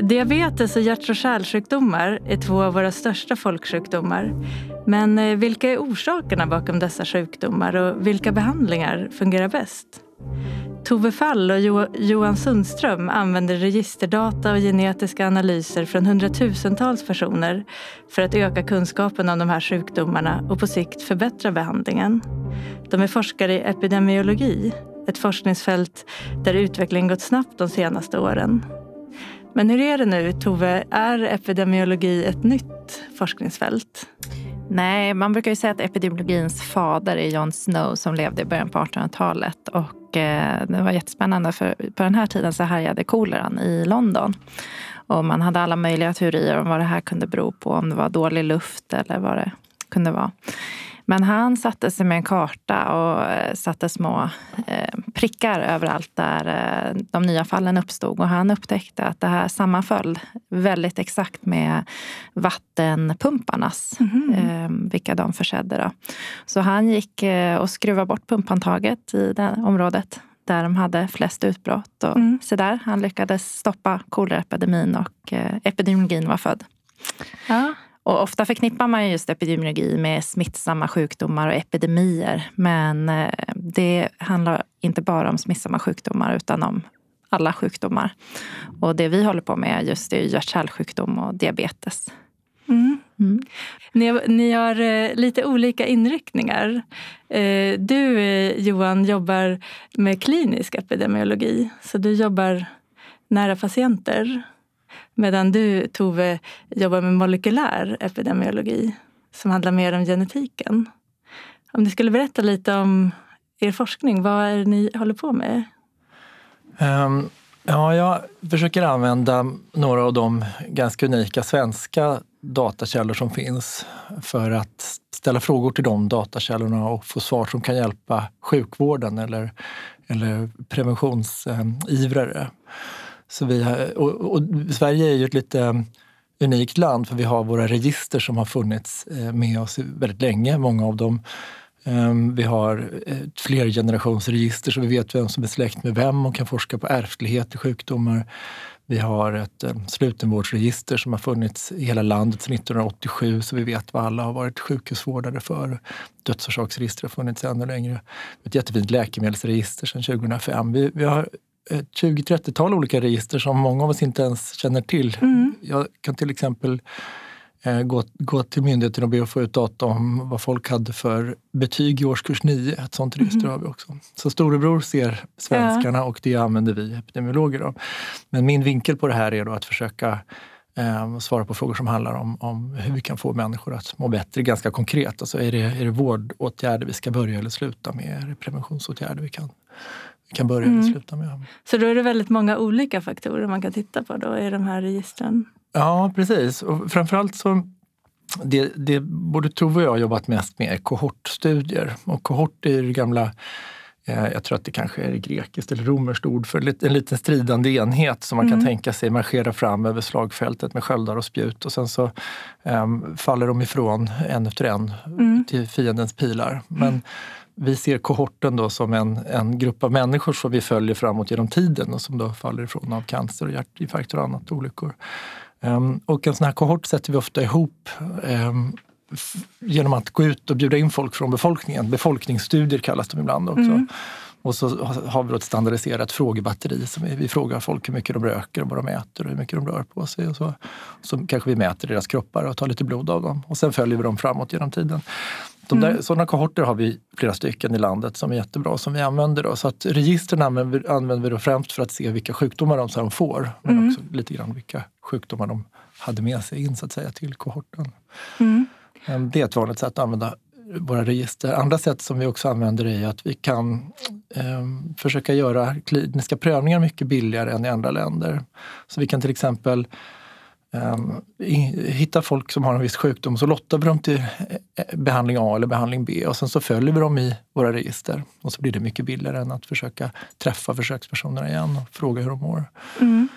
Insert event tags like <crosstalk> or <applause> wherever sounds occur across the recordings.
Diabetes och hjärt och kärlsjukdomar är två av våra största folksjukdomar. Men eh, vilka är orsakerna bakom dessa sjukdomar och vilka behandlingar fungerar bäst? Tove Fall och Johan Sundström använder registerdata och genetiska analyser från hundratusentals personer för att öka kunskapen om de här sjukdomarna och på sikt förbättra behandlingen. De är forskare i epidemiologi, ett forskningsfält där utvecklingen gått snabbt de senaste åren. Men hur är det nu, Tove? Är epidemiologi ett nytt forskningsfält? Nej, man brukar ju säga att epidemiologins fader är John Snow som levde i början på 1800-talet. Och eh, det var jättespännande för på den här tiden så härjade koleran i London. Och man hade alla möjliga teorier om vad det här kunde bero på. Om det var dålig luft eller vad det kunde vara. Men han satte sig med en karta och eh, satte små eh, prickar överallt där eh, de nya fallen uppstod. Och han upptäckte att det här sammanföll väldigt exakt med vattenpumparnas, mm. vilka de försedde. Då. Så han gick och skruvade bort pumphandtaget i det området där de hade flest utbrott. Och mm. så där, han lyckades stoppa koleraepidemin och epidemiologin var född. Ja. Och ofta förknippar man just epidemiologi med smittsamma sjukdomar och epidemier. Men eh, det handlar inte bara om smittsamma sjukdomar utan om alla sjukdomar. Och det vi håller på med just är hjärt-kärlsjukdom och diabetes. Mm. Mm. Ni, ni, har eh, lite olika inriktningar. Eh, du, Johan, jobbar med klinisk epidemiologi. Så du jobbar nära patienter. Medan du, Tove, jobbar med molekylär epidemiologi som handlar mer om genetiken. Om du skulle berätta lite om er forskning, vad är det ni håller på med? Um, ja, jag försöker använda några av de ganska unika svenska datakällor som finns för att ställa frågor till de datakällorna och få svar som kan hjälpa sjukvården eller, eller preventionsivrare. Så vi har, och, och, Sverige är ju ett lite unikt land för vi har våra register som har funnits eh, med oss väldigt länge, många av dem. Ehm, vi har eh, ett flergenerationsregister så vi vet vem som är släkt med vem och kan forska på ärftlighet i sjukdomar. Vi har ett eh, slutenvårdsregister som har funnits i hela landet sedan 1987 så vi vet vad alla har varit sjukhusvårdare för. Dödsorsaksregister har funnits ännu längre. Ett jättefint läkemedelsregister sedan 2005. Vi, vi har ett 20-30-tal olika register som många av oss inte ens känner till. Mm. Jag kan till exempel eh, gå, gå till myndigheten och be att få ut data om vad folk hade för betyg i årskurs 9. Ett sånt register mm. har vi också. Så storebror ser svenskarna ja. och det använder vi epidemiologer. Då. Men min vinkel på det här är då att försöka eh, svara på frågor som handlar om, om hur vi kan få människor att må bättre ganska konkret. Alltså är, det, är det vårdåtgärder vi ska börja eller sluta med? Är det preventionsåtgärder vi kan kan börja mm. och sluta med. Så då är det väldigt många olika faktorer man kan titta på då i de här registren? Ja, precis. Och framförallt så det, det både Tove och jag har jobbat mest med är kohortstudier. Och kohort är det gamla eh, jag tror att det kanske är grekiskt eller romerskt ord för en liten stridande enhet som man mm. kan tänka sig marschera fram över slagfältet med sköldar och spjut och sen så um, faller de ifrån en efter en mm. till fiendens pilar. Men mm vi ser kohorten då som en, en grupp av människor som vi följer framåt genom tiden och som då faller ifrån av cancer, och hjärtinfarkter och annat olyckor. Um, och en sån här kohort sätter vi ofta ihop um, genom att gå ut och bjuda in folk från befolkningen. Befolkningsstudier kallas de ibland också. Mm. Och så har vi då ett standardiserat frågebatteri. Som vi, vi frågar folk hur mycket de röker, och vad de äter och hur mycket de rör på sig. Och så, så kanske vi mäter deras kroppar och tar lite blod av dem. Och sen följer vi dem framåt genom tiden. De där, mm. Sådana kohorter har vi flera stycken i landet som är jättebra som vi använder. Då. Så att registren använder, använder vi främst för att se vilka sjukdomar de sen får. Men mm. också lite grann vilka sjukdomar de hade med sig in så att säga till kohorten. Mm. Det är ett vanligt sätt att använda våra register. Andra sätt som vi också använder är att vi kan eh, försöka göra kliniska prövningar mycket billigare än i andra länder. Så vi kan till exempel hitta folk som har en viss sjukdom så lottar vi dem till eh, behandling A eller behandling B och sen så följer vi dem i våra register. Och så blir det mycket billigare än att försöka träffa försökspersonerna igen och fråga hur de mår. Mm.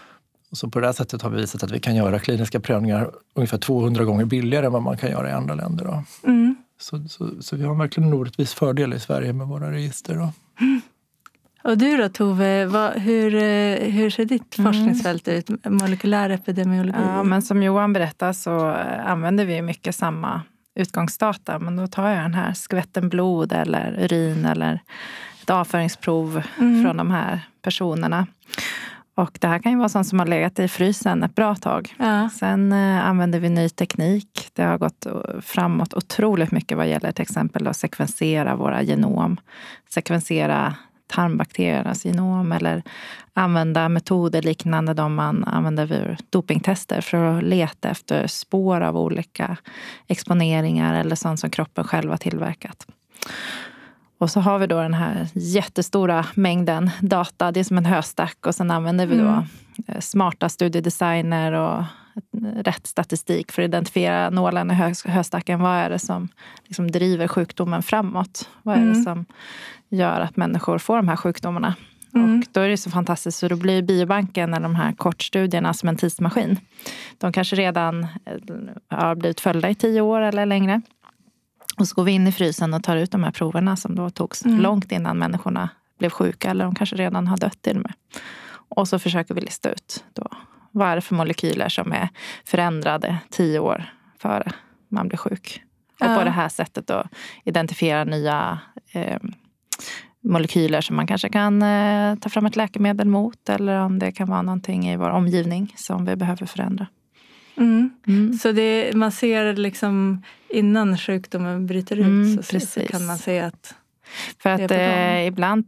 Så på det här sättet har vi visat att vi kan göra kliniska prövningar ungefär 200 gånger billigare än vad man kan göra i andra länder. Mm. Så, så, så, vi har verkligen en orättvis fördel i Sverige med våra register. Mm. Och du då Tove, vad, hur, eh, hur ser ditt mm. forskningsfält ut? Molekylär epidemiologi? Ja, men som Johan berättade så eh, använder vi mycket samma utgångsdata. Men då tar jag den här skvätten blod eller urin eller ett avföringsprov mm. från de här personerna. Och det här kan ju vara sånt som har legat i frysen ett bra tag. Ja. Sen eh, använder vi ny teknik. Det har gått framåt otroligt mycket vad gäller till exempel att sekvensera våra genom. Sekvensera tarmbakteriernas genom eller använda metoder liknande de man använder vid dopingtester för att leta efter spår av olika exponeringar eller sånt som kroppen själv har tillverkat. Och så har vi då den här jättestora mängden data. Det är som en höstack och sen använder vi då mm. Eh, smarta studiedesigner och rätt statistik för att identifiera nålen i höstacken. Vad är det som liksom driver sjukdomen framåt? Vad är det mm. som gör att människor får de här sjukdomarna? Mm. Och då är det så fantastiskt, så då blir biobanken eller de här kortstudierna som en tidsmaskin. De kanske redan eh, har blivit följda i tio år eller längre. Och så går vi in i frysen och tar ut de här proverna som då togs mm. långt innan människorna blev sjuka eller de kanske redan har dött till och med. Och så försöker vi lista ut då, vad är det för molekyler som är förändrade tio år före man blir sjuk. Och på det här sättet då identifiera nya eh, molekyler som man kanske kan eh, ta fram ett läkemedel mot eller om det kan vara någonting i vår omgivning som vi behöver förändra. Mm. Mm. Så det, man ser liksom innan sjukdomen bryter ut mm, så, så, kan man se att för att eh, ibland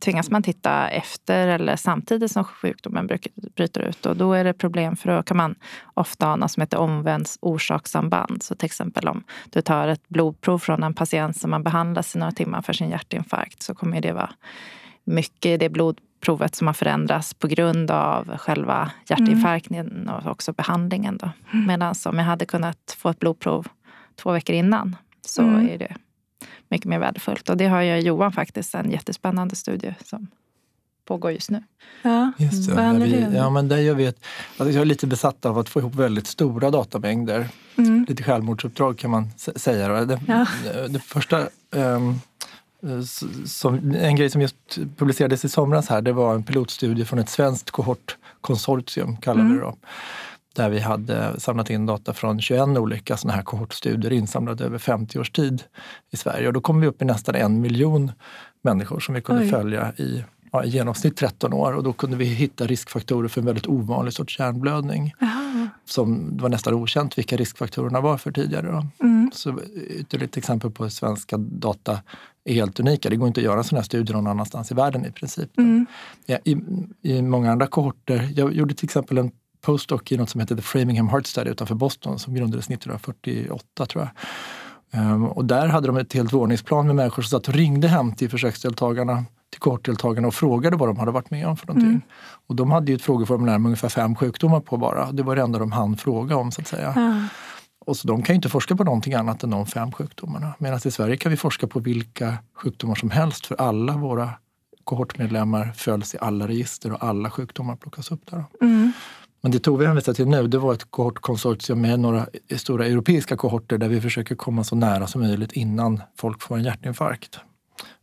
tvingas man titta efter eller samtidigt som sjukdomen bryter ut. Och då är det problem för då kan man ofta ha något som heter omvänt orsakssamband. Så till exempel om du tar ett blodprov från en patient som man behandlas i några timmar för sin hjärtinfarkt så kommer det vara mycket i det blodprovet som har förändrats på grund av själva hjärtinfarkten mm. och också behandlingen. Då. Mm. Medan om jag hade kunnat få ett blodprov två veckor innan så mm. är det mycket mer värdefullt. Och det har ju Johan faktiskt en jättespännande studie som pågår just nu. Ja, just det. Vad vi, ja, men där gör vi ett, alltså jag är lite besatt av att få ihop väldigt stora datamängder. Mm. Lite självmordsuppdrag kan man säga. Det, ja. det första um, som, en grej som just publicerades i somras här, det var en pilotstudie från ett svenskt kohortkonsortium, kallade mm. det då där vi hade samlat in data från 21 olika såna här kohortstudier insamlade över 50 års tid i Sverige. Och då kom vi upp i nästan en miljon människor som vi kunde Oj. följa i ja, i genomsnitt 13 år och då kunde vi hitta riskfaktorer för en väldigt ovanlig sorts hjärnblödning. Aha. Som det var nästan okänt vilka riskfaktorerna var för tidigare. Mm. Så ytterligare ett exempel på hur svenska data är helt unika. Det går inte att göra sådana här studier någon annanstans i världen i princip. Mm. Ja, i, I många andra kohorter, jag gjorde till exempel en postdoc i något som heter The Framingham Heart Study utanför Boston som grundades 1948 tror jag. Um, och där hade de ett helt våningsplan med människor som satt och ringde hem till försöksdeltagarna, till kohortdeltagarna och frågade vad de hade varit med om för någonting. Mm. Och de hade ju ett frågeformulär med ungefär fem sjukdomar på bara. Det var det enda de hann fråga om så att säga. Mm. Och så de kan ju inte forska på någonting annat än de fem sjukdomarna. Medan i Sverige kan vi forska på vilka sjukdomar som helst för alla våra kohortmedlemmar följs i alla register och alla sjukdomar plockas upp där. Mm. Men det Tove hänvisar till nu, det var ett kohortkonsortium med några stora europeiska kohorter där vi försöker komma så nära som möjligt innan folk får en hjärtinfarkt.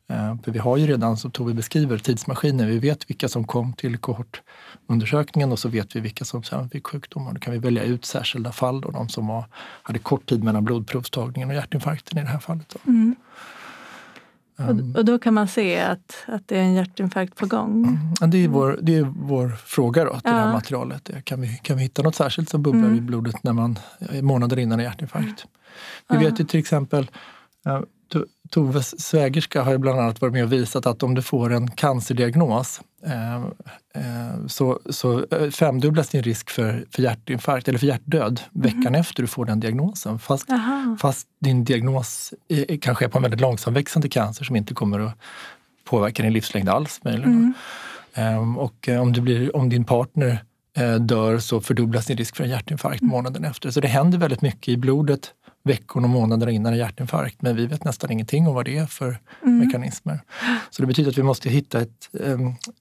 Eh, för vi har ju redan, som Tove beskriver, tidsmaskiner. Vi vet vilka som kom till kohortundersökningen och så vet vi vilka som sen fick sjukdomar. Då kan vi välja ut särskilda fall, då, de som var, hade kort tid mellan blodprovstagningen och hjärtinfarkten i det här fallet. Mm. Um, och, då kan man se att, att det är en hjärtinfarkt på gång? Mm, det, är vår, det är vår fråga då, till ja. det här materialet. Kan vi, kan vi hitta något särskilt som bubblar mm. i blodet när man, månader innan en hjärtinfarkt? Vi vet ju till exempel Toves svägerska har ju bland annat varit med och visat att om du får en cancerdiagnos eh, eh, så, så eh, femdubblas din risk för, för hjärtinfarkt eller för hjärtdöd mm. veckan efter du får den diagnosen. Fast, fast din diagnos är, kanske är på en väldigt långsamväxande cancer som inte kommer att påverka din livslängd alls. Mm. Eh, och om, du blir, om din partner eh, dör så fördubblas din risk för en hjärtinfarkt mm. månaden efter. Så det händer väldigt mycket i blodet veckor och månader innan en hjärtinfarkt. Men vi vet nästan ingenting om vad det är för mm. mekanismer. Så det betyder att vi måste hitta ett,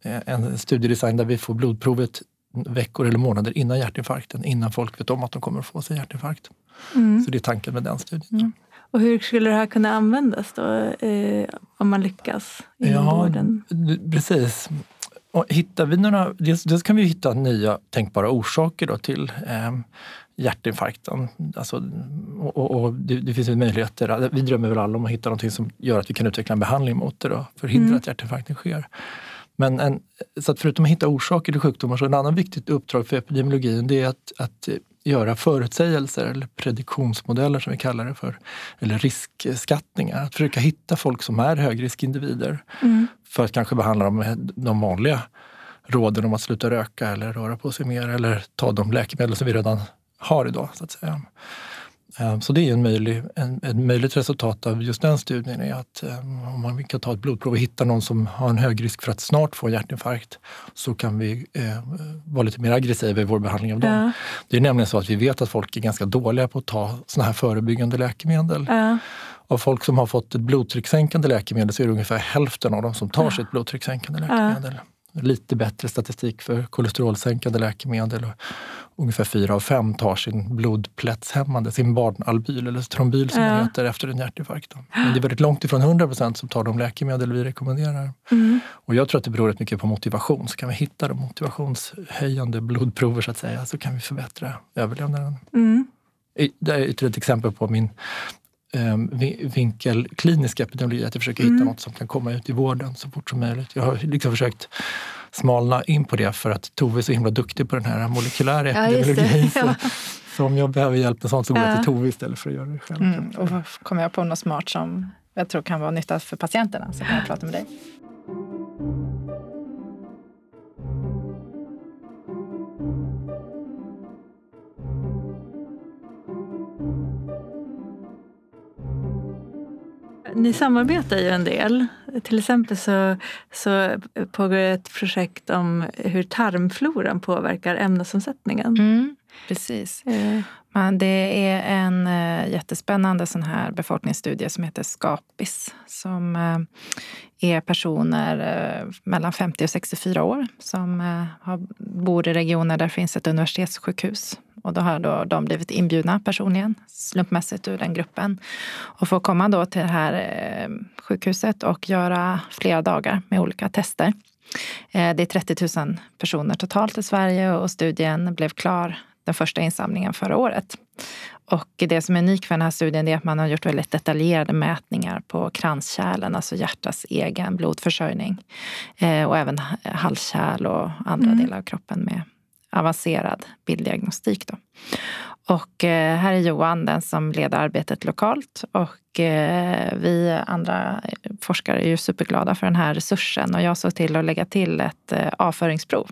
en studiedesign där vi får blodprovet veckor eller månader innan hjärtinfarkten, innan folk vet om att de kommer att få sig hjärtinfarkt. Mm. Så det är tanken med den studien. Mm. Och hur skulle det här kunna användas då, eh, om man lyckas inom ja, vården? Precis. Och hittar vi några, dels, dels kan vi hitta nya tänkbara orsaker då till eh, hjärtinfarkten. Alltså, och, och, det, det, finns ju möjligheter. Vi drömmer väl alla om att hitta något som gör att vi kan utveckla en behandling mot det och förhindra mm. att hjärtinfarkten sker. Men en, så att förutom att hitta orsaker till sjukdomar så är en annan viktigt uppdrag för epidemiologin det är att, att göra förutsägelser eller prediktionsmodeller som vi kallar det för. Eller riskskattningar. Att försöka hitta folk som är högriskindivider mm. för att kanske behandla dem med de vanliga råden om att sluta röka eller röra på sig mer eller ta de läkemedel som vi redan har idag. så att säga. Ehm, så det är en möjlig, en, ett möjligt resultat av just den studien är att ehm, om man kan ta ett blodprov och hitta någon som har en hög risk för att snart få en hjärtinfarkt så kan vi eh, vara lite mer aggressiva i vår behandling av dem. Ja. Det är nämligen så att vi vet att folk är ganska dåliga på att ta såna här förebyggande läkemedel. Ja. Av folk som har fått ett blodtryckssänkande läkemedel så är det ungefär hälften av dem som tar ja. sitt blodtryckssänkande läkemedel. Lite bättre statistik för kolesterolsänkande läkemedel. Och ungefär fyra av fem tar sin blodplättshämmande, sin barnalbyl eller trombyl som ja. det heter, efter en hjärtinfarkt. Men det är väldigt långt ifrån 100 procent som tar de läkemedel vi rekommenderar. Mm. Och jag tror att det beror rätt mycket på motivation. Så kan vi hitta de motivationshöjande blodprover så att säga, så kan vi förbättra överlevnaden. Mm. Det är ett exempel på min vinkel klinisk epidemiologi, att jag försöker hitta mm. något som kan komma ut i vården så fort som möjligt. Jag har liksom försökt smalna in på det för att Tove är så himla duktig på den här molekylära epidemiologin. Ja, <laughs> ja. Så, om jag behöver hjälp med sånt så går jag till Tove istället för att göra det själv. Mm. Och kommer jag på något smart som jag tror kan vara nytta för patienterna så kan jag prata med dig. Ni samarbetar ju en del. Till exempel så, så pågår ett projekt om hur tarmfloran påverkar ämnesomsättningen. Mm, precis. Eh. Men det är en uh, jättespännande sån här befolkningsstudie som heter Skapis som uh, är personer uh, mellan 50 och 64 år som bor i regioner där det finns ett universitetssjukhus och då har då de blivit inbjudna personligen, slumpmässigt ur den gruppen. Och får komma då till det här eh, sjukhuset och göra flera dagar med olika tester. Eh, det är 30 000 personer totalt i Sverige och studien blev klar den första insamlingen förra året. Och det som är unikt för den här studien är att man har gjort väldigt detaljerade mätningar på kranskärlen, alltså hjärtats egen blodförsörjning. Eh, och även halskärl och andra mm. delar av kroppen med avancerad bilddiagnostik. Då. Och eh, här är Johan den som leder arbetet lokalt och eh, vi andra forskare är ju superglada för den här resursen och jag såg till att lägga till ett avföringsprov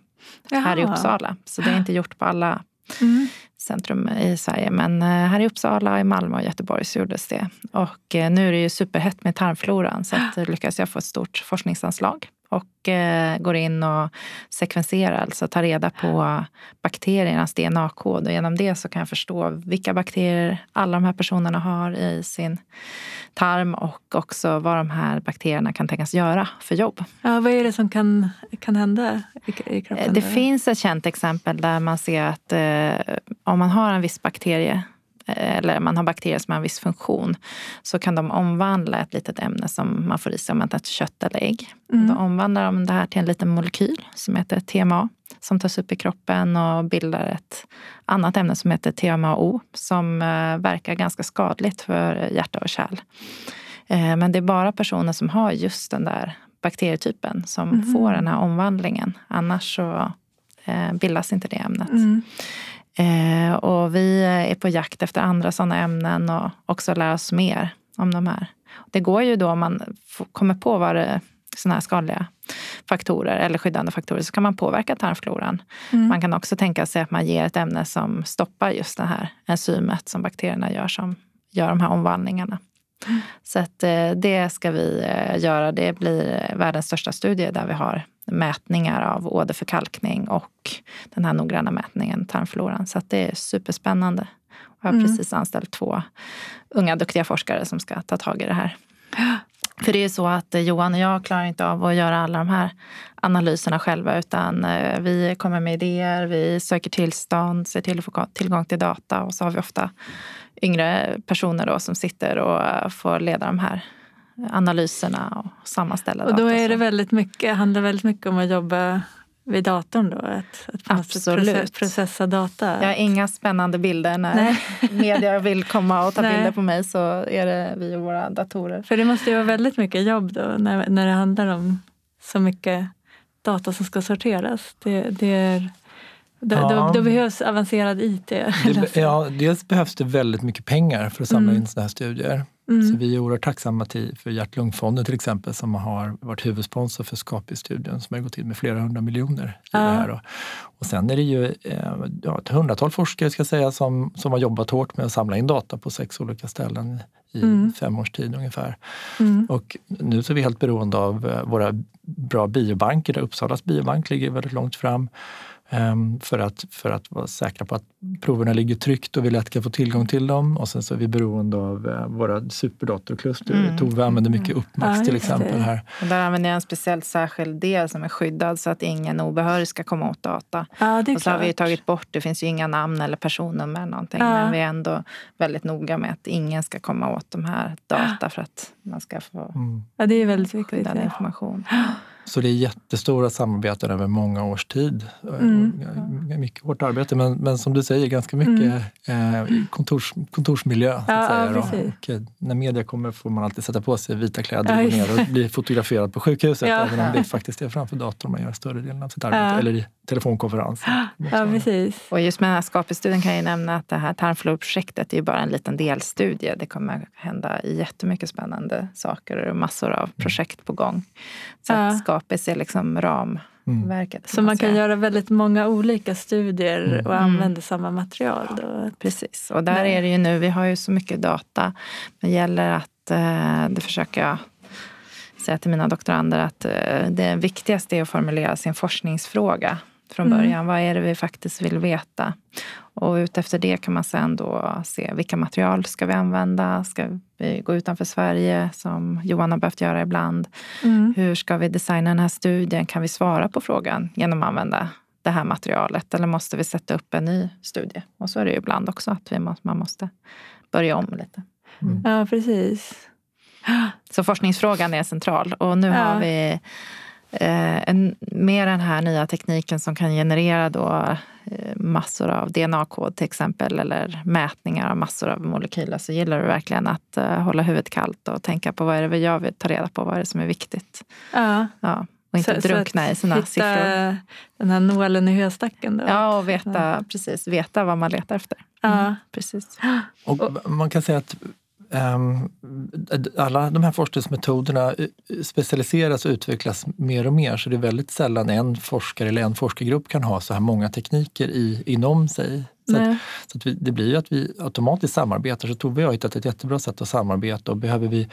Jaha. här i Uppsala. Så det är inte gjort på alla mm. centrum i Sverige. Men här i Uppsala, i Malmö och Göteborg så gjordes det. Och nu är det ju superhett med tarmfloran så att <gasps> lyckas jag få ett stort forskningsanslag och eh, går in och sekvenserar, alltså tar reda på bakteriernas DNA-kod. Och genom det så kan jag förstå vilka bakterier alla de här personerna har i sin tarm och också vad de här bakterierna kan tänkas göra för jobb. Ja, vad är det som kan, kan hända i, i kroppen? Det finns ett känt exempel där man ser att eh, om man har en viss bakterie eller man har bakterier som har en viss funktion så kan de omvandla ett litet ämne som man får i sig om man äter kött eller ägg. Mm. Då omvandlar de det här till en liten molekyl som heter TMA som tas upp i kroppen och bildar ett annat ämne som heter TMAO som eh, verkar ganska skadligt för hjärta och kärl. Eh, men det är bara personer som har just den där bakterietypen som mm. får den här omvandlingen. Annars så eh, bildas inte det ämnet. Mm. Eh, och vi är på jakt efter andra sådana ämnen och också lära oss mer om de här. Det går ju då om man kommer på vad det sådana här skadliga faktorer eller skyddande faktorer så kan man påverka tarmfloran. Mm. Man kan också tänka sig att man ger ett ämne som stoppar just det här enzymet som bakterierna gör som gör de här omvandlingarna. Mm. Så att, eh, det ska vi eh, göra. Det blir världens största studie där vi har mätningar av åderförkalkning och den här noggranna mätningen tarmfloran. Så det är superspännande. Jag har mm. precis anställt två unga duktiga forskare som ska ta tag i det här. <gasps> För det är så att Johan och jag klarar inte av att göra alla de här analyserna själva utan eh, vi kommer med idéer, vi söker tillstånd, ser till att få tillgång till data och så har vi ofta yngre personer då som sitter och eh, får leda de här analyserna och sammanställa Och då är det väldigt mycket, handlar väldigt mycket om att jobba vid datorn då? Att, att Absolut. processa data? Jag har inga spännande bilder när Nej. <laughs> media vill komma och ta Nej. bilder på mig så är det vi och våra datorer. För det måste ju vara väldigt mycket jobb då när, när det handlar om så mycket data som ska sorteras. Det, det är, då, ja. då, då, behövs avancerad IT. Det, <laughs> ja, dels behövs det väldigt mycket pengar för att samla mm. in sådana här studier. Mm. Så vi är oerhört tacksamma till, för Hjärt-Lungfonden till exempel som har varit huvudsponsor för Skapi-studien som har gått in med flera hundra miljoner i ja. det här. Och, sen är det ju eh, ja, ett hundratal forskare ska säga, som, som har jobbat hårt med att samla in data på sex olika ställen i mm. fem års tid ungefär. Mm. Och nu så är vi helt beroende av eh, våra bra biobanker där Uppsalas biobank ligger väldigt långt fram. Ehm, för att, för att vara säkra på att proverna ligger tryggt och vi lätt kan få tillgång till dem. Och sen så är vi beroende av eh, våra superdatorkluster. Mm. Tove använder mycket mm. Uppmax ja, till exempel. här. Och där använder jag en speciellt särskild del som är skyddad så att ingen obehörig ska komma åt data. Ja, och så klart. har vi tagit bort, det finns ju inga namn eller personnummer någonting. Ja. Men vi är ändå väldigt noga med att ingen ska komma åt de här data för att man ska få mm. ja, det är väldigt viktigt, information. <gasps> <gasps> Så det är jättestora samarbeten över många års tid. Mm. Mycket hårt arbete, men, men som du säger, ganska mycket mm. eh, kontors, kontorsmiljö. Så att ja, säga, ja, och, eh, när media kommer får man alltid sätta på sig vita kläder och gå ner och bli fotograferad på sjukhuset. Även om det faktiskt är framför datorn man gör större delen av sitt arbete. Eller i telefonkonferens. <gasps> Ja, precis. Och just med den här skapestudien kan jag nämna att det här tarmflorprojektet är bara en liten delstudie. Det kommer hända jättemycket spännande saker och massor av projekt på gång. Så ja. att Skapis är liksom ramverket. Mm. Så man kan göra väldigt många olika studier mm. och använda mm. samma material. Då. Precis, och där är det ju nu, vi har ju så mycket data. Det gäller att, eh, det försöker jag säga till mina doktorander, att eh, det viktigaste är att formulera sin forskningsfråga från mm. början. Mm. Vad är det vi faktiskt vill veta? Och utefter det kan man sen då se vilka material ska vi använda? Ska vi gå utanför Sverige som Johan har behövt göra ibland? Mm. Hur ska vi designa den här studien? Kan vi svara på frågan genom att använda det här materialet? Eller måste vi sätta upp en ny studie? Och så är det ju ibland också att vi måste, man måste börja om lite. Mm. Ja, precis. Så forskningsfrågan är central. Och nu ja. har vi eh, en, med den här nya tekniken som kan generera då eh, massor av DNA-kod till exempel eller mätningar av massor av molekyler så gillar du verkligen att eh, hålla huvudet kallt och tänka på vad är det jag vill ta reda på, vad är det som är viktigt. Ja. ja och inte så, drunkna så i sina siffror. den här nålen i höstacken. Då. Ja, och veta, ja. precis, veta vad man letar efter. Mm, ja. precis. Och man kan säga att alla de här forskningsmetoderna eh, specialiseras och utvecklas mer och mer så det är väldigt sällan en forskare eller en forskargrupp kan ha så här många tekniker i, inom sig. Så, att, så att vi, det blir ju att vi automatiskt samarbetar. Så Tove jag har hittat ett jättebra sätt att samarbeta och behöver vi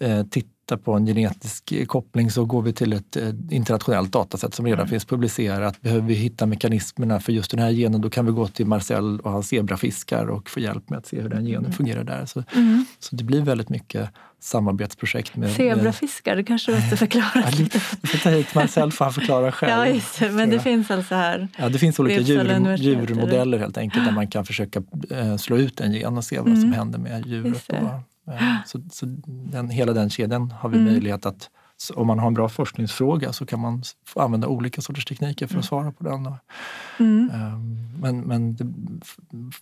eh, titta titta på en genetisk koppling så går vi till ett internationellt datasätt som redan mm. finns publicerat. Behöver vi hitta mekanismerna för just den här genen då kan vi gå till Marcel och hans zebrafiskar och få hjälp med att se hur den genen mm. fungerar där. Så, mm. så det blir väldigt mycket samarbetsprojekt. Med, Zebrafiskar, det kanske du måste <laughs> förklara. lite. Du får ta hit Marcel får han förklara <laughs> själv. ja, just. Men det finns alltså här? Ja, det finns olika djur, djurmodeller helt enkelt där man kan försöka äh, slå ut en gen och se vad som mm. händer med djuret. Eh, så, så den, hela den kedjan har vi mm. möjlighet att om man har en bra forskningsfråga så kan man använda olika sorters tekniker för att mm. svara på den. Mm. Ehm, men, men det,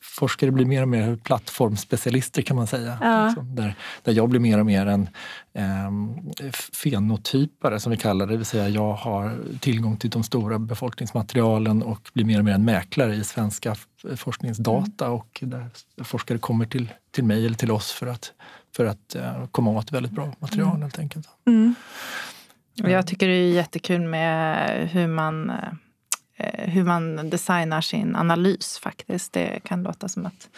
forskare blir mer och mer plattformsspecialister kan man säga. Ja. Liksom, där, där jag blir mer och mer en um, fenotypare som vi kallar det. Det vill säga jag har tillgång till de stora befolkningsmaterialen och blir mer och mer en mäklare i svenska forskningsdata mm. och där forskare kommer till, till mig eller till oss för att för att uh, komma åt väldigt bra material mm. helt enkelt. Mm. Jag tycker det är jättekul med hur man, uh, hur man designar sin analys faktiskt. Det kan låta som att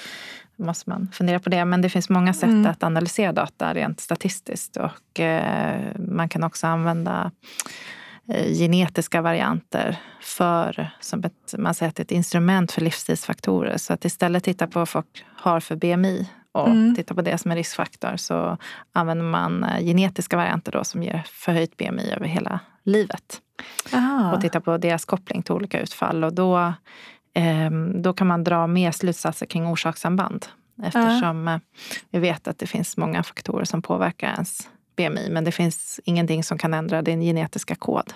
måste man fundera på det. Men det finns många sätt mm. att analysera data rent statistiskt. Och uh, man kan också använda genetiska varianter för, som ett, man säger att ett instrument för livsstilsfaktorer. Så att istället titta på vad folk har för BMI och mm. tittar på det som en riskfaktor så använder man eh, genetiska varianter då som ger förhöjt BMI över hela livet. Aha. Och tittar på deras koppling till olika utfall. Och då, eh, då kan man dra mer slutsatser kring orsakssamband. Eftersom ja. Eh, vi vet att det finns många faktorer som påverkar ens BMI men det finns ingenting som kan ändra din genetiska kod.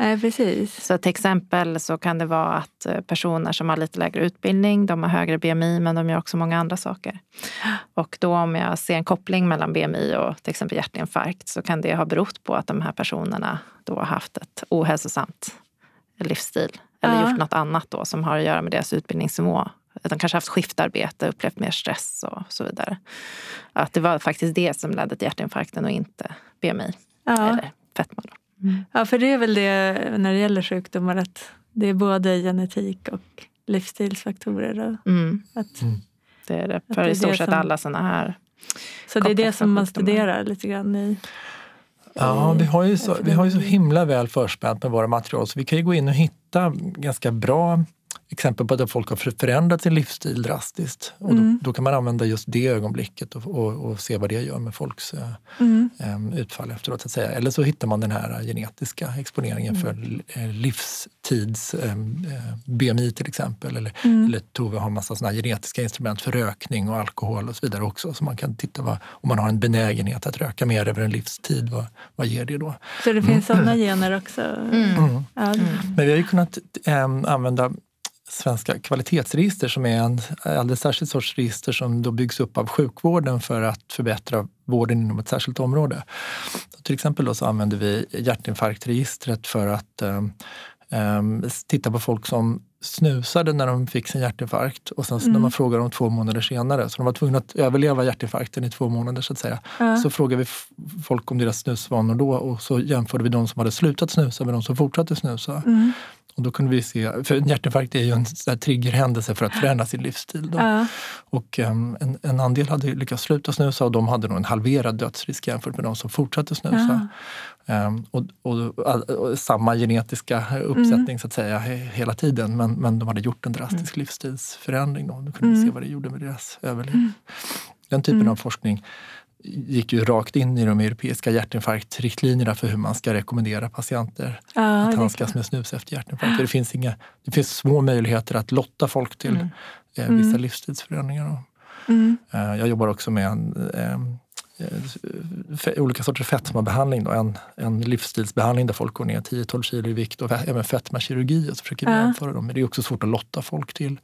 Nej, precis. Så till exempel så kan det vara att eh, personer som har lite lägre utbildning, de har högre BMI men de gör också många andra saker. Och då om jag ser en koppling mellan BMI och till exempel hjärtinfarkt så kan det ha berott på att de här personerna då har haft ett ohälsosamt livsstil. Eller ja. gjort något annat då som har att göra med deras utbildningsnivå. De kanske haft skiftarbete, upplevt mer stress och så vidare. Att det var faktiskt det som ledde till hjärtinfarkten och inte BMI ja. eller fetma. Mm. Ja, för det är väl det när det gäller sjukdomar att det är både genetik och livsstilsfaktorer. Och mm. Att, mm. Det är det för i stort sett alla sådana här Så det är det som man studerar lite grann i Ja, vi har, ju så, vi har ju så himla väl förspänt med våra material så vi kan ju gå in och hitta ganska bra exempel på att folk har förändrat sin livsstil drastiskt. Och mm. då, då, kan man använda just det ögonblicket och, och, och se vad det gör med folks eh, mm. eh, utfall efteråt. Att säga. Eller så hittar man den här genetiska exponeringen mm. för eh, livstids eh, BMI till exempel. Eller, mm. eller Tove har massa såna genetiska instrument för rökning och alkohol och så vidare också. Så man kan titta vad, om man har en benägenhet att röka mer över en livstid, vad, vad ger det då? Så det finns mm. sådana gener också? Mm. Ja. Men vi har ju kunnat eh, använda svenska kvalitetsregister som är en alldeles särskild sorts register som då byggs upp av sjukvården för att förbättra vården inom ett särskilt område. Till exempel då så använder vi hjärtinfarktregistret för att um, titta på folk som snusade när de fick sin hjärtinfarkt och sen mm. när man frågar dem två månader senare, så de var tvungna att överleva hjärtinfarkten i två månader så att säga. Ja. Så frågade vi folk om deras snusvanor då och så jämförde vi de som hade slutat snusa med de som fortsatte snusa. Mm. Och då kunde vi se, för en hjärtinfarkt är ju en triggerhändelse för att förändra sin livsstil. Ja. Och um, en, en andel hade lyckats sluta snusa och de hade nog en halverad dödsrisk jämfört med de som fortsatte snusa. Ja. Um, och, och, och, och, samma genetiska uppsättning mm. så att säga hela tiden men, men de hade gjort en drastisk mm. livsstilsförändring. Då, då kunde mm. vi se vad det gjorde med deras överlevnad. Mm. Den typen mm. av forskning gick ju rakt in i de europeiska hjärtinfarktriktlinjerna för hur man ska rekommendera patienter ja, att handskas med snus efter hjärtinfarkt. Det, finns inga, det finns små möjligheter att lotta folk till mm. eh, vissa mm. livsstilsförändringar. Mm. Eh, jag jobbar också med en, eh, olika sorters fetmabehandling. Då. En, en livsstilsbehandling där folk går ner 10-12 kilo i vikt och även fetmakirurgi. Och så försöker vi jämföra dem. Men det är också svårt att lotta folk till.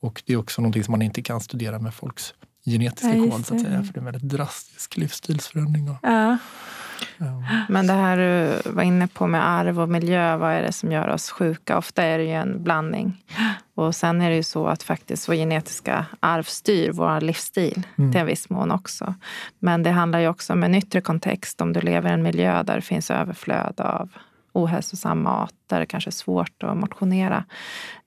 Och det är också någonting som man inte kan studera med folks genetiska ja, kod så att säga. För det är en väldigt drastisk livsstilsförändring. Då. Ja. Men det här du var inne på med arv och miljö, vad är det som gör oss sjuka? Ofta är det ju en blandning. Och sen är det ju så att faktiskt vår genetiska arv styr vår livsstil mm. till en viss mån också. Men det handlar ju också om en yttre kontext. Om du lever i en miljö där det finns överflöd av ohälsosam mat, där det kanske är svårt att motionera.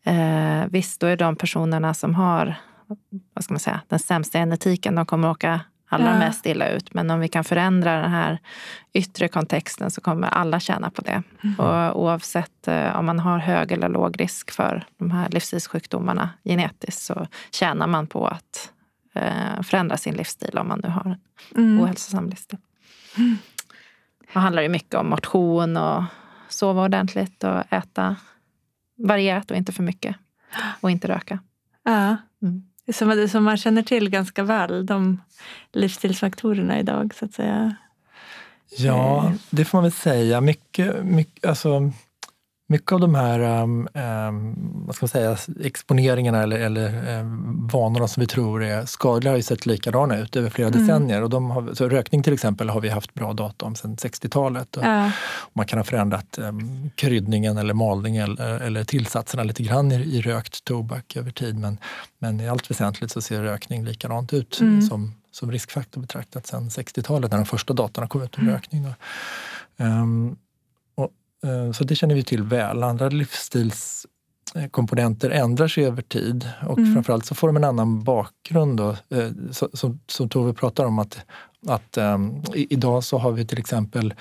Eh, visst, då är de personerna som har vad ska man säga, den sämsta genetiken, de kommer åka allra ja. mest illa ut. Men om vi kan förändra den här yttre kontexten så kommer alla tjäna på det. Mm. Och oavsett eh, om man har hög eller låg risk för de här livsstilssjukdomarna genetiskt så tjänar man på att eh, förändra sin livsstil om man nu har en mm. ohälsosam livsstil. Mm. Det handlar ju mycket om motion och sova ordentligt och äta varierat och inte för mycket. Och inte röka. Ja. Mm som, som man känner till ganska väl, de livsstilsfaktorerna idag så att säga. Ja, det får man väl säga. Mycket, mycket, alltså, mycket av de här um, vad ska man säga, exponeringarna eller, eller um, vanorna som vi tror är skadliga har ju sett likadana ut över flera mm. decennier. Och de har, så rökning till exempel har vi haft bra data om sedan 60-talet. Ja. Man kan ha förändrat um, kryddningen eller malningen eller, eller tillsatserna lite grann i, i, rökt tobak över tid. Men, men i allt väsentligt så ser rökning likadant ut mm. som, som riskfaktor betraktat sedan 60-talet när de första datorna kom ut om mm. rökning. Um, så det känner vi till väl. Andra livsstils komponenter ändrar sig över tid och mm. framförallt så får de en annan bakgrund. Då, eh, som, som Tove pratar om att att um, idag så har vi till exempel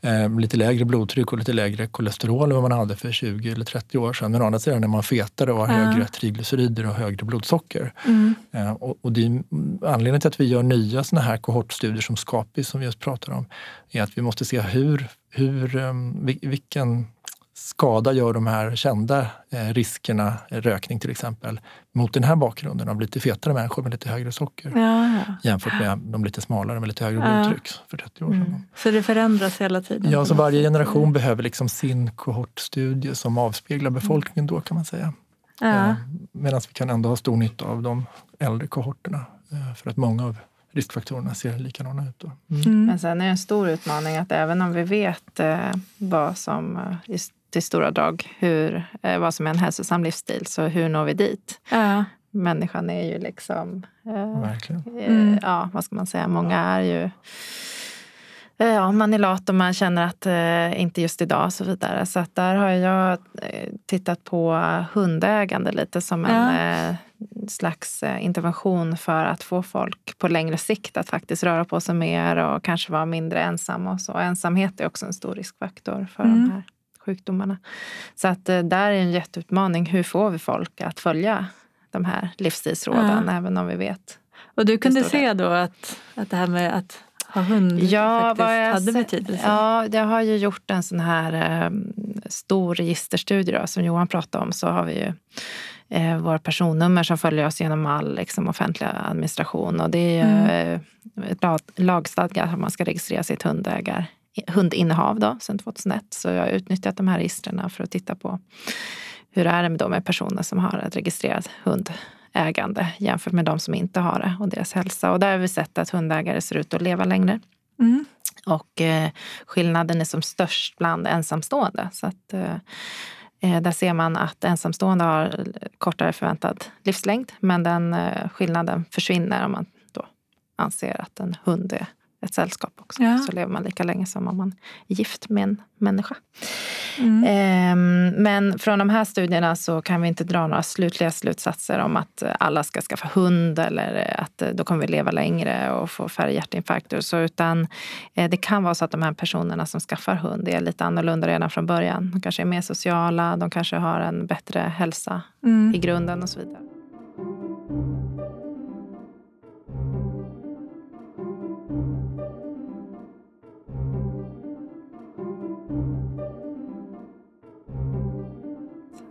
um, lite lägre blodtryck och lite lägre kolesterol än vad man hade för 20 eller 30 år sedan. Men å andra sidan är man fetare och har ja. högre triglycerider och högre blodsocker. Mm. Uh, och, och det är anledningen till att vi gör nya såna här kohortstudier som Scapis som vi just pratar om, är att vi måste se hur, hur um, vilken skada gör de här kända eh, riskerna, rökning till exempel, mot den här bakgrunden av lite fetare människor med lite högre socker ja, ja. jämfört med de lite smalare med lite högre ja. blodtryck för 30 år sedan. Mm. Så det förändras hela tiden? Ja, så varje generation mm. behöver liksom sin kohortstudie som avspeglar befolkningen då kan man säga. Ja. Eh, Medan vi kan ändå ha stor nytta av de äldre kohorterna eh, för att många av riskfaktorerna ser likadana ut. Då. Mm. Mm. Men sen är det en stor utmaning att även om vi vet eh, vad som eh, till stora drag hur, eh, vad som är en hälsosam livsstil. Så hur når vi dit? Ja. Människan är ju liksom... Eh, Verkligen. Eh, mm. Ja, vad ska man säga? Många är ju... Eh, ja, man är lat och man känner att eh, inte just idag och så vidare. Så att där har jag eh, tittat på hundägande lite som en ja. Slags intervention för att få folk på längre sikt att faktiskt röra på sig mer och kanske vara mindre ensamma. Och så. Ensamhet är också en stor riskfaktor för mm. de här sjukdomarna. Så att eh, där är en jätteutmaning. Hur får vi folk att följa de här livsstilsråden ja. även om vi vet? Och du kunde se då att, att det här med att ha hund ja, faktiskt hade betydelse? Ja, jag har ju gjort en sån här eh, stor registerstudie då, som Johan pratade om. Så har vi ju eh, våra personnummer som följer oss genom all liksom, offentlig administration. Och det är mm. eh, lagstadgat att man ska registrera sitt hundägar hundinnehav då, sedan 2001. Så jag har utnyttjat de här registren för att titta på hur är det med, med personer som har ett registrerat hundägande jämfört med de som inte har det och deras hälsa. Och där har vi sett att hundägare ser ut att leva längre. Mm. Och eh, skillnaden är som störst bland ensamstående. Så att, eh Eh, där ser man att ensamstående har kortare förväntad livslängd men den eh, skillnaden försvinner om man då anser att en hund är ett sällskap också. Ja. Så lever man lika länge som om man är gift med en människa. Mm. Ehm, men från de här studierna så kan vi inte dra några slutliga slutsatser om att alla ska skaffa hund eller att då kommer vi leva längre och få färre hjärtinfarkter. Så, utan eh, det kan vara så att de här personerna som skaffar hund är lite annorlunda redan från början. De kanske är mer sociala, de kanske har en bättre hälsa mm. i grunden och så vidare.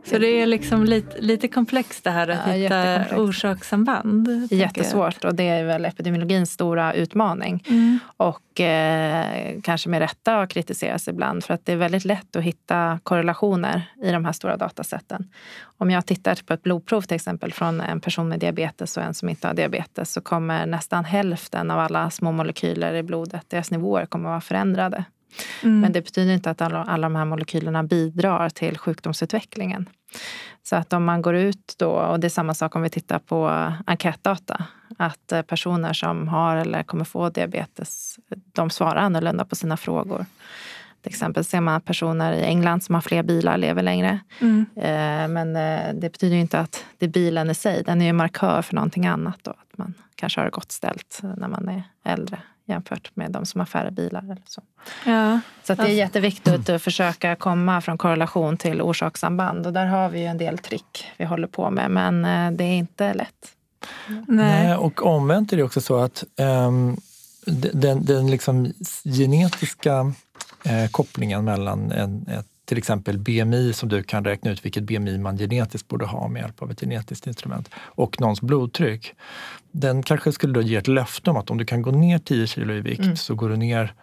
Så det är liksom lite, lite komplext det här att ja, hitta orsakssamband? Jättesvårt och det är väl epidemiologins stora utmaning. Mm. Och eh, kanske med rätta kritiseras ibland för att det är väldigt lätt att hitta korrelationer i de här stora datasätten. Om jag tittar på ett blodprov till exempel från en person med diabetes och en som inte har diabetes så kommer nästan hälften av alla små molekyler i blodet, deras nivåer kommer att vara förändrade. Mm. Men det betyder inte att alla, alla de här molekylerna bidrar till sjukdomsutvecklingen. Så att om man går ut då, och det är samma sak om vi tittar på enkätdata, att eh, personer som har eller kommer få diabetes, de svarar annorlunda på sina frågor. Till exempel ser man personer i England som har fler bilar lever längre. Mm. Eh, men eh, det betyder inte att det är bilen i sig. Den är ju markör för någonting annat. Då, att man kanske har det gott ställt när man är äldre jämfört med de som har färre bilar. Eller så ja. så det är jätteviktigt att försöka komma från korrelation till orsakssamband. Och där har vi ju en del trick vi håller på med, men eh, det är inte lätt. Nej, Nej och omvänt är det också så att um, den, den liksom genetiska uh, kopplingen mellan en, ett till exempel BMI som du kan räkna ut vilket BMI man genetiskt borde ha med hjälp av ett genetiskt instrument och någons blodtryck. Den kanske skulle då ge ett löfte om att om du kan gå ner 10 kilo i vikt mm. så går du ner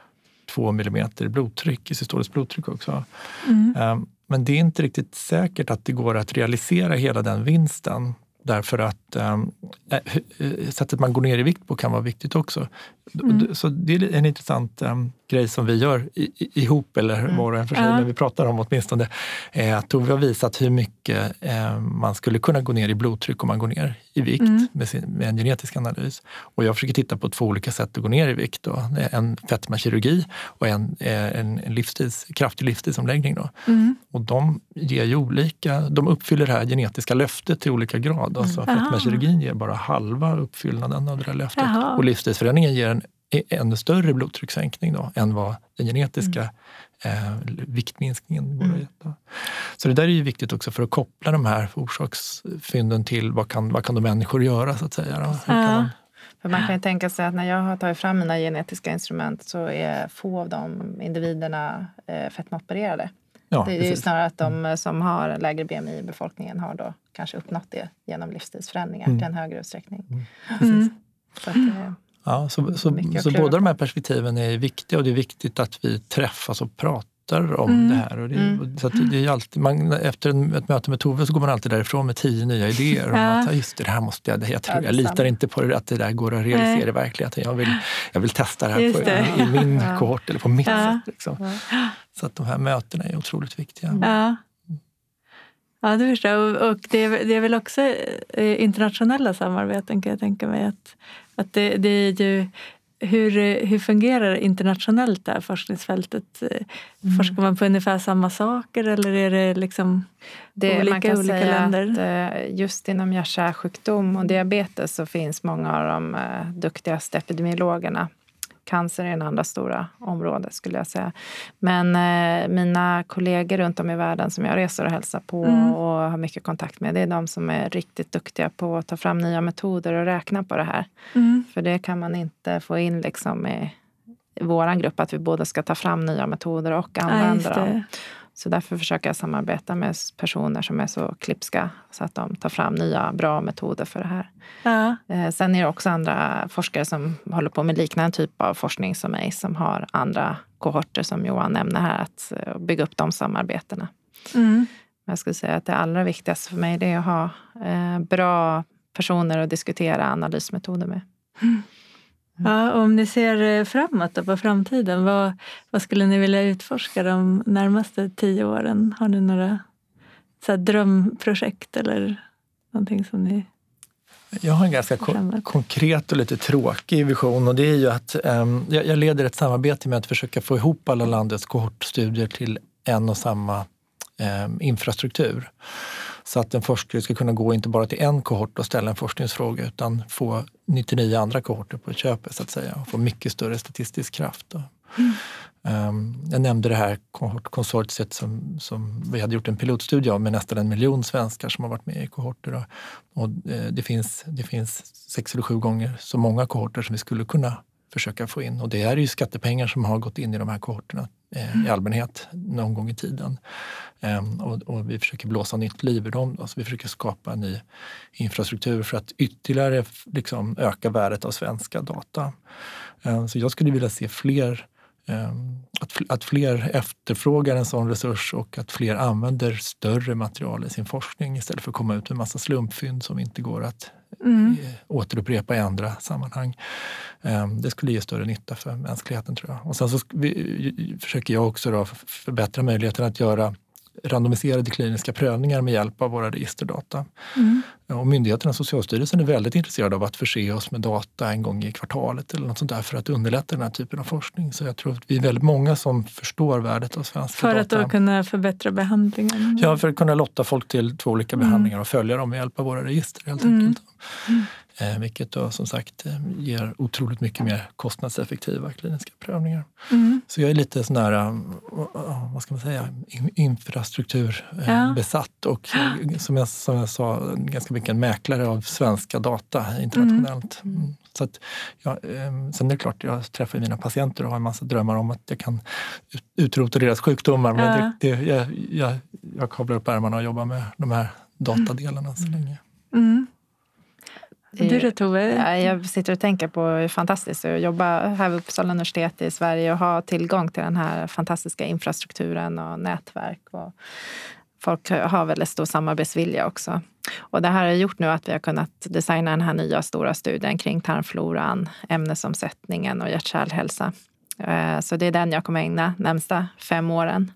2 millimeter i blodtryck, i systoliskt blodtryck också. Mm. Ehm, men det är inte riktigt säkert att det går att realisera hela den vinsten Därför att ähm, sättet man går ner i vikt på kan vara viktigt också. Mm. Så det är en intressant um, grej som vi gör i, ihop, eller mm. var och en för sig, ja. men vi pratar om åtminstone, att Tove har visat hur mycket eh, man skulle kunna gå ner i blodtryck om man går ner i vikt mm. med, sin, med, en genetisk analys. Och jag försöker titta på två olika sätt att gå ner i vikt. Då. En fetmakirurgi och en, eh, en, en livstids, kraftig livstidsomläggning. Då. Mm. Och de ger ju olika, de uppfyller det här genetiska löftet till olika grad. Alltså mm. fetmakirurgin ger bara halva uppfyllnaden av det där löftet. Aha. Och livstidsförändringen ger ännu större blodtryckssänkning då, än vad den genetiska mm. eh, viktminskningen borde mm. Så det där är ju viktigt också för att koppla de här orsaksfynden till vad kan, vad kan de människor göra så att säga. Då? Ja. För man kan ju tänka sig att när jag har tagit fram mina genetiska instrument så är få av de individerna eh, fetmaopererade. Ja, det är precis. ju snarare att de mm. som har lägre BMI i befolkningen har då kanske uppnått det genom livsstilsförändringar mm. till en högre utsträckning. Mm. mm. Så att, eh, Ja, så, så, så båda de här perspektiven är viktiga och det är viktigt att vi träffas och pratar om mm. det här. Och det, mm. så det är alltid, man, efter ett möte med Tove så går man alltid därifrån med tio nya idéer. ja. Om att, just det, det här måste jag, jag, tror, jag litar inte på det, att det där går att realisera Nej. i verkligheten. Jag vill, jag vill testa det här på, det. I, i, min ja. kohort eller på mitt ja. sätt. Liksom. Så att de här mötena är otroligt viktiga. Ja. Det förstår jag. Och det är, det är väl också eh, internationella samarbeten kan jag tänka mig. Att, att det, det är ju hur, hur fungerar det internationellt det här forskningsfältet? Mm. Forskar man på ungefär samma saker eller är det liksom det, olika man kan olika säga länder? Att eh, just inom hjärt-kärlsjukdom och diabetes så finns många av de eh, duktigaste epidemiologerna cancer är en andra stora område skulle jag säga. Men eh, mina kollegor runt om i världen som jag reser och hälsar på mm. och har mycket kontakt med, det är de som är riktigt duktiga på att ta fram nya metoder och räkna på det här. Mm. För det kan man inte få in liksom i, i vår grupp, att vi både ska ta fram nya metoder och använda dem. Så därför försöker jag samarbeta med personer som är så klipska så att de tar fram nya bra metoder för det här. Ja. Eh, sen är det också andra forskare som håller på med liknande typ av forskning som mig som har andra kohorter som Johan nämner här, att eh, bygga upp de samarbetena. Mm. Jag skulle säga att det allra viktigaste för mig är att ha eh, bra personer att diskutera analysmetoder med. Mm. Ja, om ni ser eh, framåt då, på framtiden, vad, vad skulle ni vilja utforska de närmaste tio åren? Har ni några så drömprojekt eller någonting som ni jag har en ganska ko konkret och lite tråkig vision och det är ju att um, jag, jag, leder ett samarbete med att försöka få ihop alla landets kohortstudier till en och samma um, infrastruktur. Så att en forskare ska kunna gå inte bara till en kohort och ställa en forskningsfråga utan få 99 andra kohorter på köpet så att säga och få mycket större statistisk kraft. Mm. Um, jag nämnde det här konsortiet som, som vi hade gjort en pilotstudie av med nästan en miljon svenskar som har varit med i kohorter. Och, och eh, det, finns, det finns sex eller sju gånger så många kohorter som vi skulle kunna försöka få in. Och det är ju skattepengar som har gått in i de här kohorterna. Eh, i allmänhet någon gång i tiden. Ehm, och, och, vi försöker blåsa nytt liv i dem. Alltså vi försöker skapa en ny infrastruktur för att ytterligare liksom, öka värdet av svenska data. Ehm, så jag skulle vilja se fler ehm, att, att fler efterfrågar en sån resurs och att fler använder större material i sin forskning istället för att komma ut med massa slumpfynd som inte går att mm. Eh, återupprepa i andra sammanhang. Ehm, det skulle ge större nytta för mänskligheten tror jag. Och sen så försöker jag också då förbättra möjligheten att göra randomiserade kliniska prövningar med hjälp av våra registerdata. Mm. Och myndigheterna, Socialstyrelsen, är väldigt intresserade av att förse oss med data en gång i kvartalet eller något sånt där för att underlätta den här typen av forskning. Så jag tror att vi är väldigt många som förstår värdet av svenska för data. För att då kunna förbättra behandlingen? Ja, för att kunna lotta folk till två olika mm. behandlingar och följa dem med hjälp av våra register helt mm. enkelt. Mm. Eh, vilket då som sagt eh, ger otroligt mycket mer kostnadseffektiva kliniska prövningar. Mm. Så jag är lite sån där, eh, vad ska man säga, infrastrukturbesatt och som jag, som jag sa, ganska mycket en mäklare av svenska data internationellt. Mm. mm. Så att, ja, sen är det klart, jag träffar mina patienter och har en massa drömmar om att jag kan utrota deras sjukdomar. Men ja. det, det, jag, jag, jag kavlar upp ärmarna och jobbar med de här datadelarna så länge. Mm. Du då Tove? Jag sitter och tänker på hur fantastiskt det är att jobba här vid Uppsala universitet i Sverige och ha tillgång till den här fantastiska infrastrukturen och nätverk. Och folk har väldigt stor samarbetsvilja också. Och det här har gjort nu att vi har kunnat designa den här nya stora studien kring tarmfloran, ämnesomsättningen och hjärt-kärlhälsa. Eh, så det är den jag kommer ägna närmsta fem åren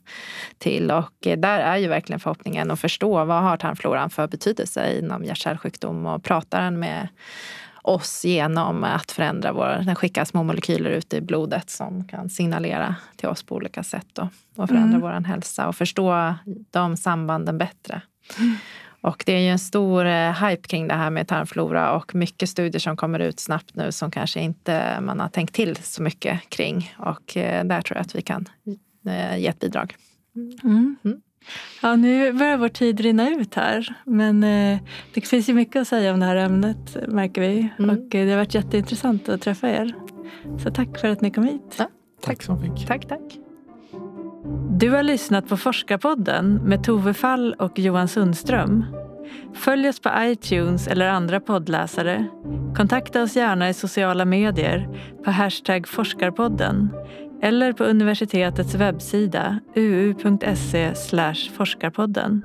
till. Och där är ju verkligen förhoppningen att förstå vad har tarmfloran för betydelse inom hjärt-kärlsjukdom och pratar den med oss genom att förändra vår, den skickar små molekyler ut i blodet som kan signalera till oss på olika sätt då, och förändra mm. vår hälsa och förstå de sambanden bättre. Mm. Och det är ju en stor eh, hype kring det här med tarmflora och mycket studier som kommer ut snabbt nu som kanske inte man har tänkt till så mycket kring. Och eh, där tror jag att vi kan eh, ge ett bidrag. Mm. Mm. Ja, nu börjar vår tid rinna ut här. Men eh, det finns ju mycket att säga om det här ämnet märker vi. Mm. Och eh, det har varit jätteintressant att träffa er. Så tack för att ni kom hit. Ja, tack så mycket. Tack, tack. Du har lyssnat på Forskarpodden med Tove Fall och Johan Sundström. Följ oss på iTunes eller andra poddläsare. Kontakta oss gärna i sociala medier på hashtag forskarpodden eller på universitetets webbsida uu.se forskarpodden.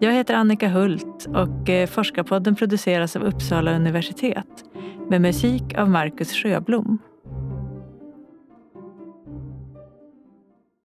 Jag heter Annika Hult och eh, Forskarpodden produceras av Uppsala universitet med musik av Marcus Sjöblom.